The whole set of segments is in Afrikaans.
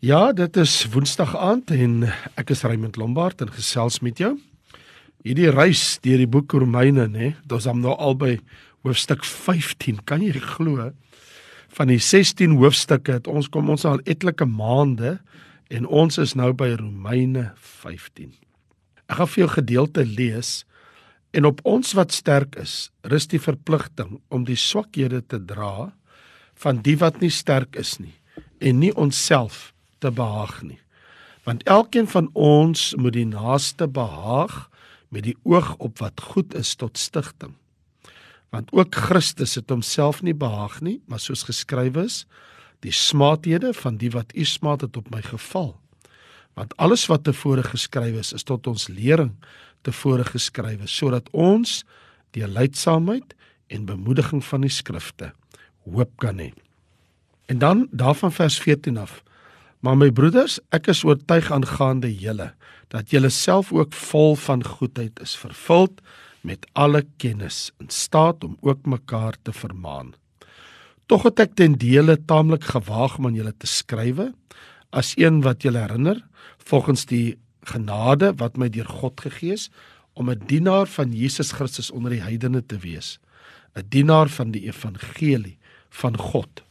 Ja, dit is Woensdag aand en ek is Raymond Lombard en gesels met jou. Hierdie reis deur die boek Romeine, nê, dis hom nou albei hoofstuk 15. Kan jy glo? Van die 16 hoofstukke het ons kom ons al etlike maande en ons is nou by Romeine 15. Ek gaan vir jou gedeelte lees en op ons wat sterk is, rus die verpligting om die swakhede te dra van die wat nie sterk is nie en nie onsself te behaag nie. Want elkeen van ons moet die naaste behaag met die oog op wat goed is tot stigting. Want ook Christus het homself nie behaag nie, maar soos geskrywe is, die smaathede van die wat u smaat het op my geval. Want alles wat tevore geskrywe is, is tot ons lering tevore geskrywe sodat ons die leidsaamheid en bemoediging van die skrifte hoop kan hê. En dan daarvan vers 14 af. Maar my broeders, ek is oortuig aangaande julle dat julle self ook vol van goedheid is, vervuld met alle kennis, in staat om ook mekaar te vermaan. Tog het ek ten dele taamlik gewaag om aan julle te skrywe as een wat julle herinner volgens die genade wat my deur God gegee is om 'n dienaar van Jesus Christus onder die heidene te wees, 'n dienaar van die evangelie van God.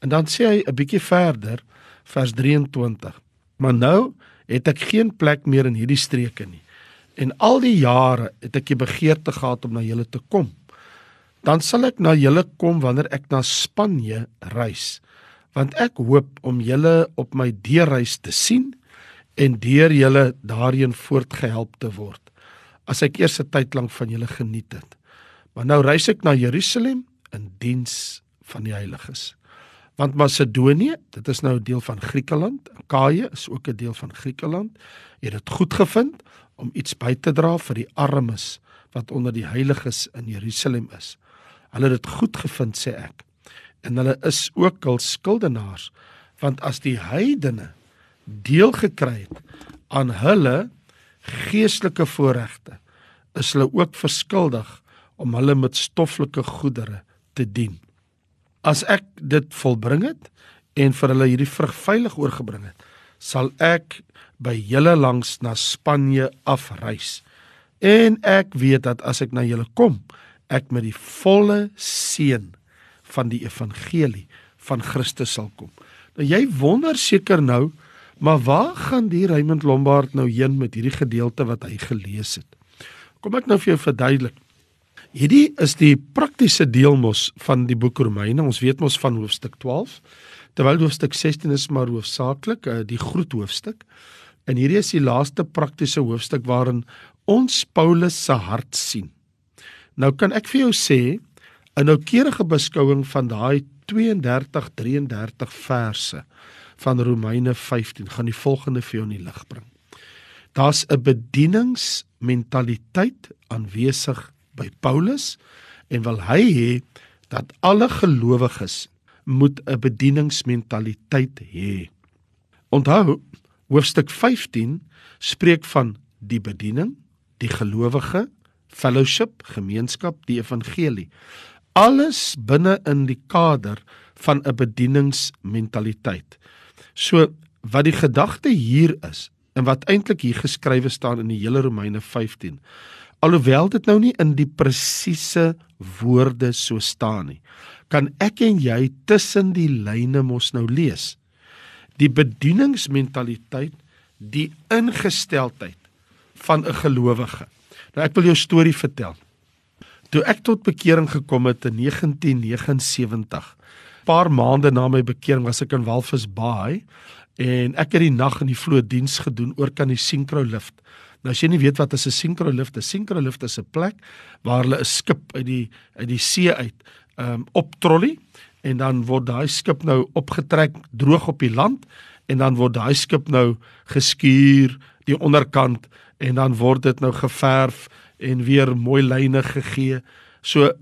En dan sê hy 'n bietjie verder vers 23. Maar nou het ek geen plek meer in hierdie streke nie. En al die jare het ek die begeerte gehad om na julle te kom. Dan sal ek na julle kom wanneer ek na Spanje reis, want ek hoop om julle op my deurreis te sien en deur julle daarin voortgehelp te word as ek eers 'n tyd lank van julle geniet het. Maar nou reis ek na Jerusalem in diens van die heiliges. Want Macedonië, dit is nou 'n deel van Griekeland. Akaia is ook 'n deel van Griekeland. Het dit goed gevind om iets by te dra vir die armes wat onder die heiliges in Jerusalem is. Hulle het dit goed gevind sê ek. En hulle is ook hul skuldenaars want as die heidene deel gekry het aan hulle geestelike voorregte, is hulle ook verskuldig om hulle met stoffelike goedere te dien as ek dit volbring het en vir hulle hierdie vrug veilig oorgebring het, sal ek by julle langs na Spanje afreis. En ek weet dat as ek na julle kom, ek met die volle seën van die evangelie van Christus sal kom. Nou jy wonder seker nou, maar waar gaan die Raymond Lombard nou heen met hierdie gedeelte wat hy gelees het? Kom ek nou vir jou verduidelik. Hierdie is die praktiese deel mos van die boek Romeine. Ons weet mos van hoofstuk 12, terwyl hoofstuk 16 is maar hoofsaaklik uh, die groot hoofstuk. En hierdie is die laaste praktiese hoofstuk waarin ons Paulus se hart sien. Nou kan ek vir jou sê 'n noukeurige beskouing van daai 32 33 verse van Romeine 15 gaan die volgende vir jou in die lig bring. Daar's 'n bedieningsmentaliteit aanwesig by Paulus en wil hy hê dat alle gelowiges moet 'n bedieningsmentaliteit hê. Onthou, hoofstuk 15 spreek van die bediening, die gelowige, fellowship, gemeenskap, die evangelie. Alles binne in die kader van 'n bedieningsmentaliteit. So wat die gedagte hier is en wat eintlik hier geskrywe staan in die hele Romeine 15 Alhoewel dit nou nie in die presiese woorde so staan nie, kan ek en jy tussen die lyne mos nou lees. Die bedieningsmentaliteit, die ingesteldheid van 'n gelowige. Nou ek wil jou storie vertel. Toe ek tot bekering gekom het in 1979, paar maande na my bekering was ek in Walvis Bay en ek het die nag in die vloot diens gedoen oor kan die Synchro lift. Nou as jy nie weet wat is 'n sinkrolift, 'n sinkrolift is 'n plek waar hulle 'n skip uit die uit die see uit ehm um, optrollie en dan word daai skip nou opgetrek droog op die land en dan word daai skip nou geskuur die onderkant en dan word dit nou geverf en weer mooi lyne gegee. So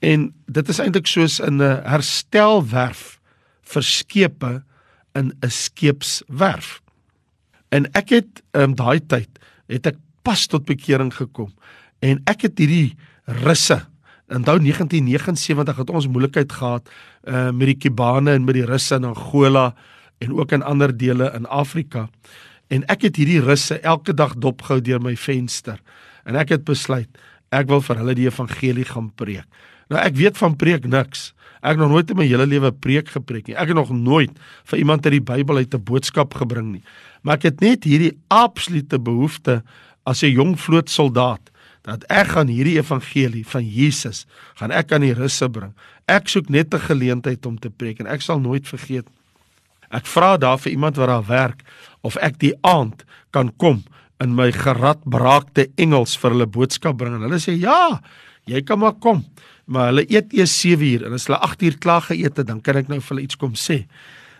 en dit is eintlik soos 'n herstelwerf vir skepe in 'n skeepswerf. En ek het um, daai tyd het ek pas tot bekering gekom en ek het hierdie russe onthou 1979 het ons moeilikheid gehad uh, met die Kubane en met die russe in Angola en ook in ander dele in Afrika. En ek het hierdie russe elke dag dopgehou deur my venster. En ek het besluit ek wil vir hulle die evangelie gaan preek. Nou ek weet van preek niks. Ek het nog nooit in my hele lewe preek gepreek nie. Ek het nog nooit vir iemand uit die Bybel uit 'n boodskap gebring nie. Maar ek het net hierdie absolute behoefte as 'n jong vlootsoldaat dat ek gaan hierdie evangelie van Jesus gaan ek aan die russe bring. Ek soek net 'n geleentheid om te preek en ek sal nooit vergeet. Ek vra daar vir iemand wat daar werk of ek die aand kan kom in my geradbraakte Engels vir hulle boodskap bring en hulle sê ja, jy kan maar kom. Maar hulle eet eers 7 uur en as hulle 8 uur klaar geëet het, dan kan ek nou vir hulle iets kom sê.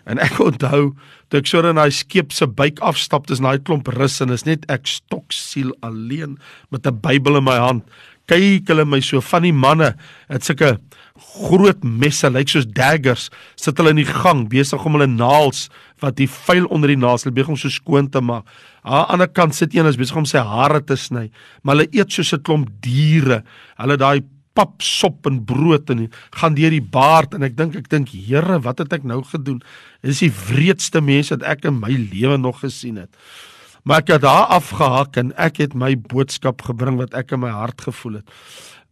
En ek onthou toe ek so in daai skip se buik afstap, dis daai klomp rus en is net ek stoksiel alleen met 'n Bybel in my hand. Kyk hulle my so van die manne, het sulke groot messe, lyk soos daggers, sit hulle in die gang besig om hulle naels wat die vuil onder die naels, besig om so skoon te maak. Aan die ander kant sit een is besig om sy hare te sny, maar hulle eet soos 'n klomp diere. Hulle daai pap sop en brood en gaan deur die baard en ek dink ek dink Here wat het ek nou gedoen dis die wreedste mens wat ek in my lewe nog gesien het maar ek het daar afgehak en ek het my boodskap gebring wat ek in my hart gevoel het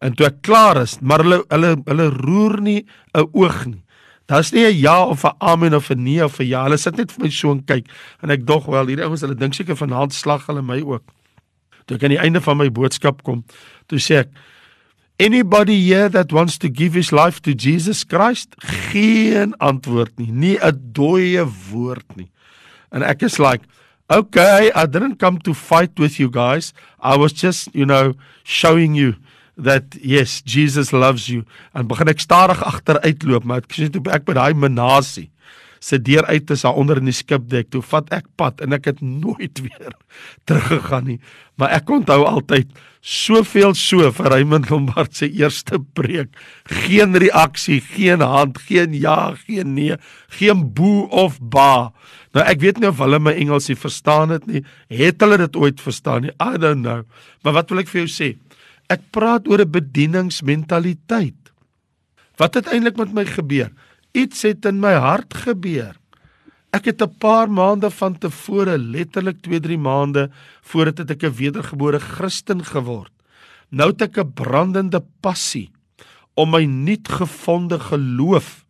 en toe ek klaar is maar hulle hulle hulle roer nie 'n oog nie Daar's nie 'n ja of 'n amen of 'n nee of 'n ja. Hulle sit net vir my so en kyk en ek dog wel hierdie ouens hulle dink seker vanaand slag hulle my ook. Toe ek aan die einde van my boodskap kom, toe sê ek Anybody here that wants to give his life to Jesus Christ? Geen antwoord nie, nie 'n dooie woord nie. En ek is like, okay, I didn't come to fight with you guys. I was just, you know, showing you that yes, Jesus loves you. En begin ek stadig agteruitloop, maar ek sê toe ek by daai menasie se deur uit is daar onder in die skipdek. Toe vat ek pad en ek het nooit weer teruggegaan nie. Maar ek onthou altyd soveel so vir Raymond Lombard se eerste preek. Geen reaksie, geen hand, geen ja, geen nee, geen boe of ba. Nou ek weet nie of hulle my Engelsie verstaan het nie. Het hulle dit ooit verstaan nie? I don't know. Maar wat wil ek vir jou sê? Ek praat oor 'n bedieningsmentaliteit. Wat het eintlik met my gebeur? Iets het in my hart gebeur. Ek het 'n paar maande van tevore, letterlik 2-3 maande voordat ek 'n wedergebore Christen geword. Nou het ek 'n brandende passie om my nuutgevonde geloof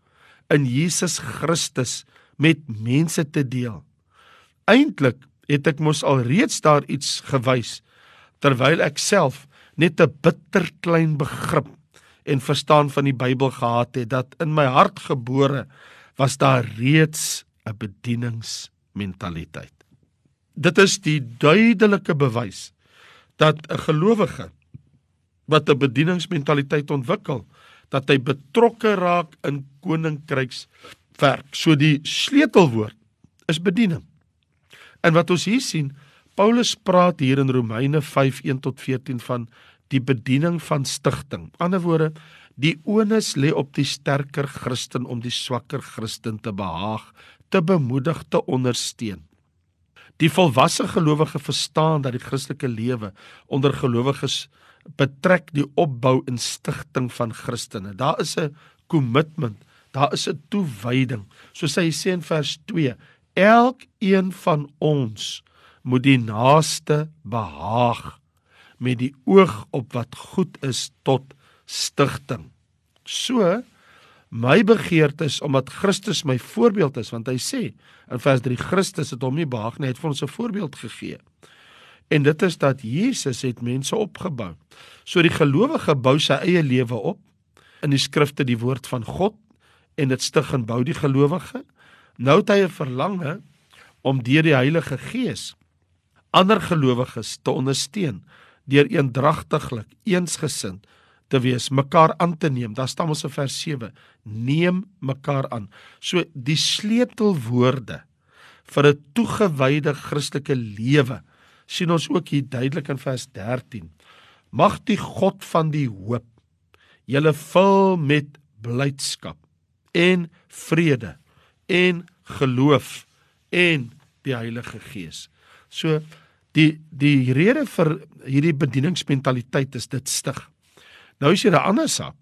in Jesus Christus met mense te deel. Eintlik het ek mos al reeds daar iets gewys terwyl ek self net 'n bitter klein begrip en verstaan van die Bybel gehad het dat in my hart gebore was daar reeds 'n bedieningsmentaliteit. Dit is die duidelike bewys dat 'n gelowige wat 'n bedieningsmentaliteit ontwikkel, dat hy betrokke raak in koninkrykswerk. So die sleutelwoord is bediening. En wat ons hier sien, Paulus praat hier in Romeine 5:1 tot 14 van die bediening van stigting. Ander woorde, die onus lê op die sterker Christen om die swakker Christen te behaag, te bemoedig, te ondersteun. Die volwasse gelowige verstaan dat die Christelike lewe onder gelowiges betrek die opbou en stigting van Christene. Daar is 'n kommitment, daar is 'n toewyding. Soos hy sê in vers 2, elkeen van ons moet die naaste behaag met die oog op wat goed is tot stigting. So my begeerte is omdat Christus my voorbeeld is want hy sê in vers 3 Christus het hom nie behaag nie, het vir ons 'n voorbeeld gegee. En dit is dat Jesus het mense opgebou. So die gelowige bou sy eie lewe op in die skrifte die woord van God en dit stig en bou die gelowige. Nou het hy 'n verlange om deur die Heilige Gees ander gelowiges te ondersteun deur eendragtiglik eensgesind te wees, mekaar aan te neem. Daar staan ons in vers 7: Neem mekaar aan. So die sleutelwoorde vir 'n toegewyde Christelike lewe sien ons ook hier duidelik in vers 13. Mag die God van die hoop julle vul met blydskap en vrede en geloof en die Heilige Gees. So Die die rede vir hierdie bedieningsmentaliteit is dit stig. Nou is hier 'n ander saak.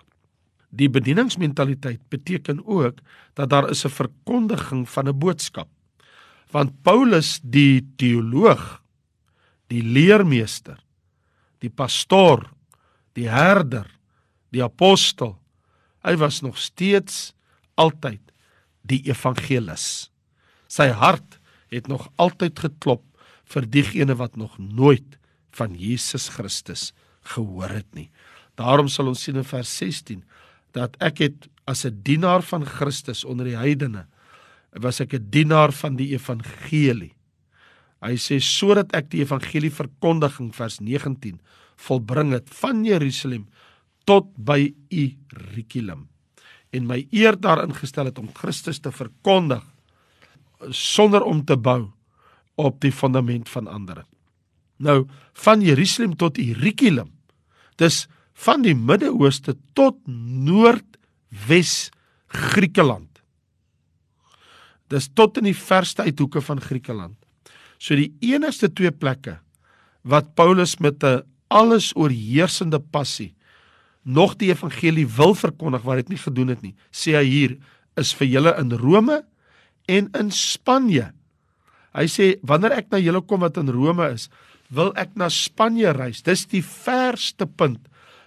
Die bedieningsmentaliteit beteken ook dat daar is 'n verkondiging van 'n boodskap. Want Paulus die teoloog, die leermeester, die pastoor, die herder, die apostel, hy was nog steeds altyd die evangelis. Sy hart het nog altyd geklop vir diegene wat nog nooit van Jesus Christus gehoor het nie. Daarom sal ons sien in vers 16 dat ek het as 'n dienaar van Christus onder die heidene was ek 'n dienaar van die evangelie. Hy sê sodat ek die evangelie verkondiging vers 19 volbring het van Jerusalem tot by Irikulum en my eer daarin gestel het om Christus te verkondig sonder om te bou op die fundament van ander. Nou van Jerusalem tot Irikulum. Dis van die Midde-Ooste tot Noordwes Griekeland. Dis tot in die verste uithoeke van Griekeland. So die enigste twee plekke wat Paulus met 'n alles oorheersende passie nog die evangelie wil verkondig wat dit nie gedoen het nie, sê hy hier is vir julle in Rome en in Spanje. Hy sê wanneer ek na julle kom wat in Rome is, wil ek na Spanje reis. Dis die verste punt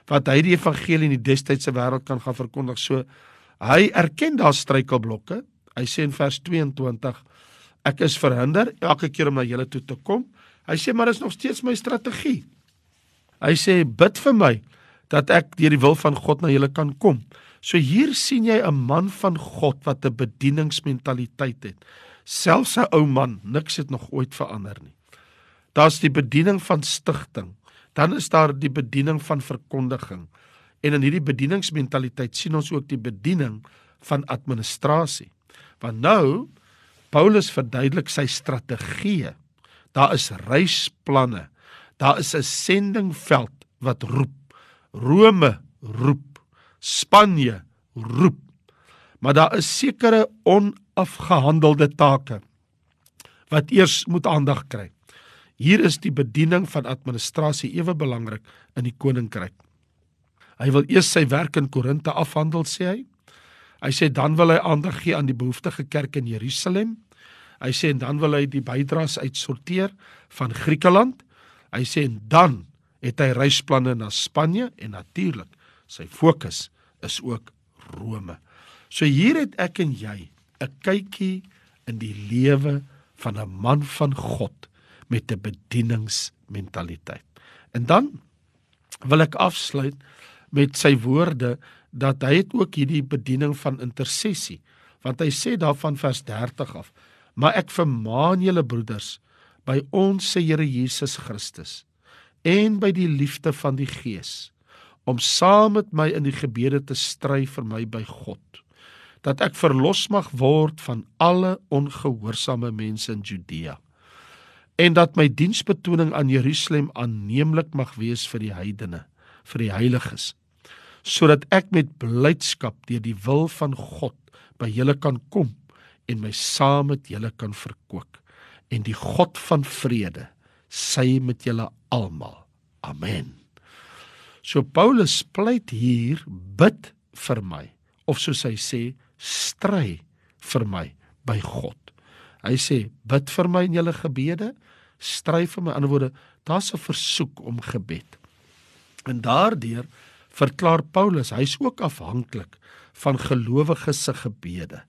wat hy die evangelie in die destydse wêreld kan gaan verkondig. So hy erken daar struikelblokke. Hy sê in vers 22 ek is verhinder elke keer om na julle toe te kom. Hy sê maar dis nog steeds my strategie. Hy sê bid vir my dat ek deur die wil van God na julle kan kom. So hier sien jy 'n man van God wat 'n bedieningsmentaliteit het. Selfs 'n ou man, niks het nog ooit verander nie. Daar's die bediening van stigting, dan is daar die bediening van verkondiging. En in hierdie bedieningsmentaliteit sien ons ook die bediening van administrasie. Want nou Paulus verduidelik sy strategie. Daar is reisplanne. Daar is 'n sendingveld wat roep. Rome roep. Spanje roep. Maar daar is sekere onafgehandelde take wat eers moet aandag kry. Hier is die bediening van administrasie ewe belangrik in die koninkryk. Hy wil eers sy werk in Korinte afhandel sê hy. Hy sê dan wil hy aandag gee aan die behoeftige kerk in Jerusalem. Hy sê en dan wil hy die bydraes uitsorteer van Griekeland. Hy sê en dan het hy reisplanne na Spanje en natuurlik sy fokus is ook Rome. So hier het ek en jy 'n kykie in die lewe van 'n man van God met 'n bedieningsmentaliteit. En dan wil ek afsluit met sy woorde dat hy het ook hierdie bediening van intersessie want hy sê daarvan vers 30 af maar ek vermaan julle broeders by ons se Here Jesus Christus en by die liefde van die Gees om saam met my in die gebede te stry vir my by God dat ek verlos mag word van alle ongehoorsame mense in Judea. En dat my diensbetoning aan Jerusalem aanneemlik mag wees vir die heidene vir die heiliges sodat ek met blydskap deur die wil van God by julle kan kom en my saam met julle kan verkoop. En die God van vrede sy met julle almal. Amen. So Paulus pleit hier bid vir my of soos hy sê stry vir my by God. Hy sê bid vir my in julle gebede, stry vir my. In ander woorde, daar's 'n versoek om gebed. En daardeur verklaar Paulus hy's ook afhanklik van gelowiges se gebede.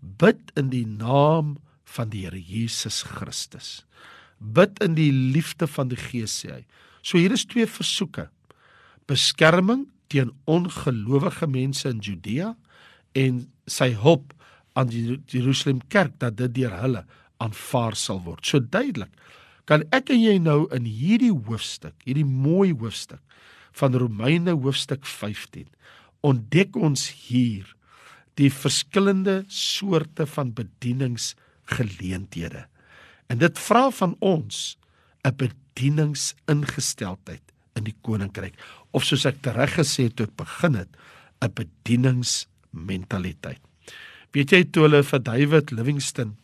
Bid in die naam van die Here Jesus Christus. Bid in die liefde van die Gees sê hy. So hier is twee versoeke beskerming teen ongelowige mense in Judea en sy hulp aan die Jerusalem kerk dat dit deur hulle aanvaar sal word. So duidelik kan ek en jy nou in hierdie hoofstuk, hierdie mooi hoofstuk van Romeine hoofstuk 15 ontdek ons hier die verskillende soorte van bedieningsgeleenthede. En dit vra van ons 'n bedieningsingesteldheid in die koninkryk of soos ek tereg gesê het toe ek begin het 'n bedieningsmentaliteit. Weet jy toe hulle vir David Livingstone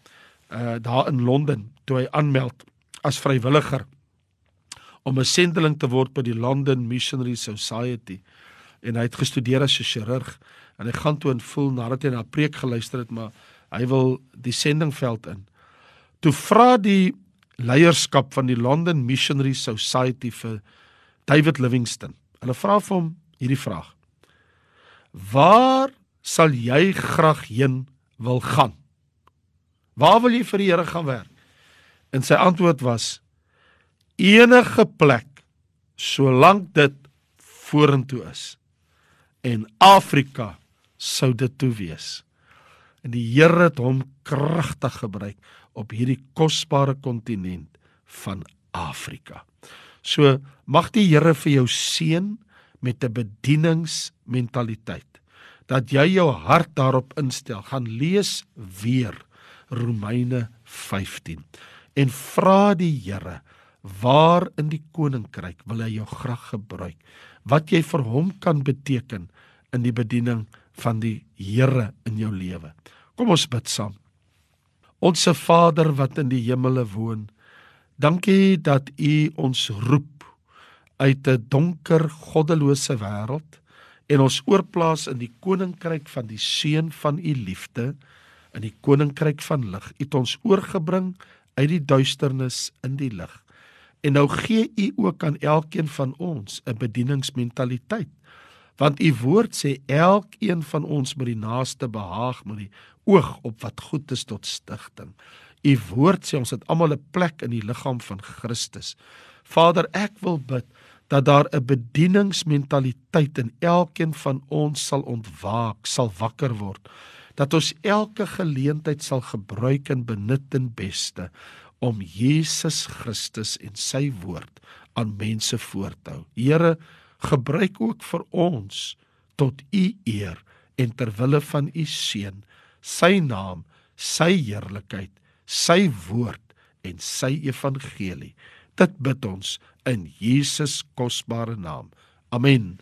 uh daar in Londen toe hy aanmeld as vrywilliger om 'n sendeling te word by die London Missionary Society en hy het gestudeer as 'n chirurg en hy gaan toe en voel nadat hy na 'n preek geluister het maar hy wil die sendingveld in. Toe vra die leierskap van die London Missionary Society vir David Livingstone. Hulle vra vir hom hierdie vraag: Waar sal jy graag heen wil gaan? Waar wil jy vir die Here gaan werk? En sy antwoord was: Enige plek solank dit vorentoe is. En Afrika sou dit toe wees. En die Here het hom kragtig gebruik op hierdie kosbare kontinent van Afrika. So mag die Here vir jou seën met 'n bedieningsmentaliteit dat jy jou hart daarop instel. Gaan lees weer Romeine 15 en vra die Here waar in die koninkryk wil hy jou graag gebruik wat jy vir hom kan beteken in die bediening van die Here in jou lewe. Kom ons bid saam. Onse Vader wat in die hemele woon, dankie dat U ons roep uit 'n donker, goddelose wêreld en ons oorplaas in die koninkryk van die seun van U liefde, in die koninkryk van lig. U het ons oorgebring uit die duisternis in die lig. En nou gee U ook aan elkeen van ons 'n bedieningsmentaliteit. Want U woord sê elkeen van ons moet die naaste behaag met die oog op wat goed is tot stigting. U woord sê ons het almal 'n plek in die liggaam van Christus. Vader, ek wil bid dat daar 'n bedieningsmentaliteit in elkeen van ons sal ontwaak, sal wakker word. Dat ons elke geleentheid sal gebruik en benut ten beste om Jesus Christus en sy woord aan mense voor te hou. Here, gebruik ook vir ons tot u eer en ter wille van u seun sy naam, sy heerlikheid, sy woord en sy evangelie. Dit bid ons in Jesus kosbare naam. Amen.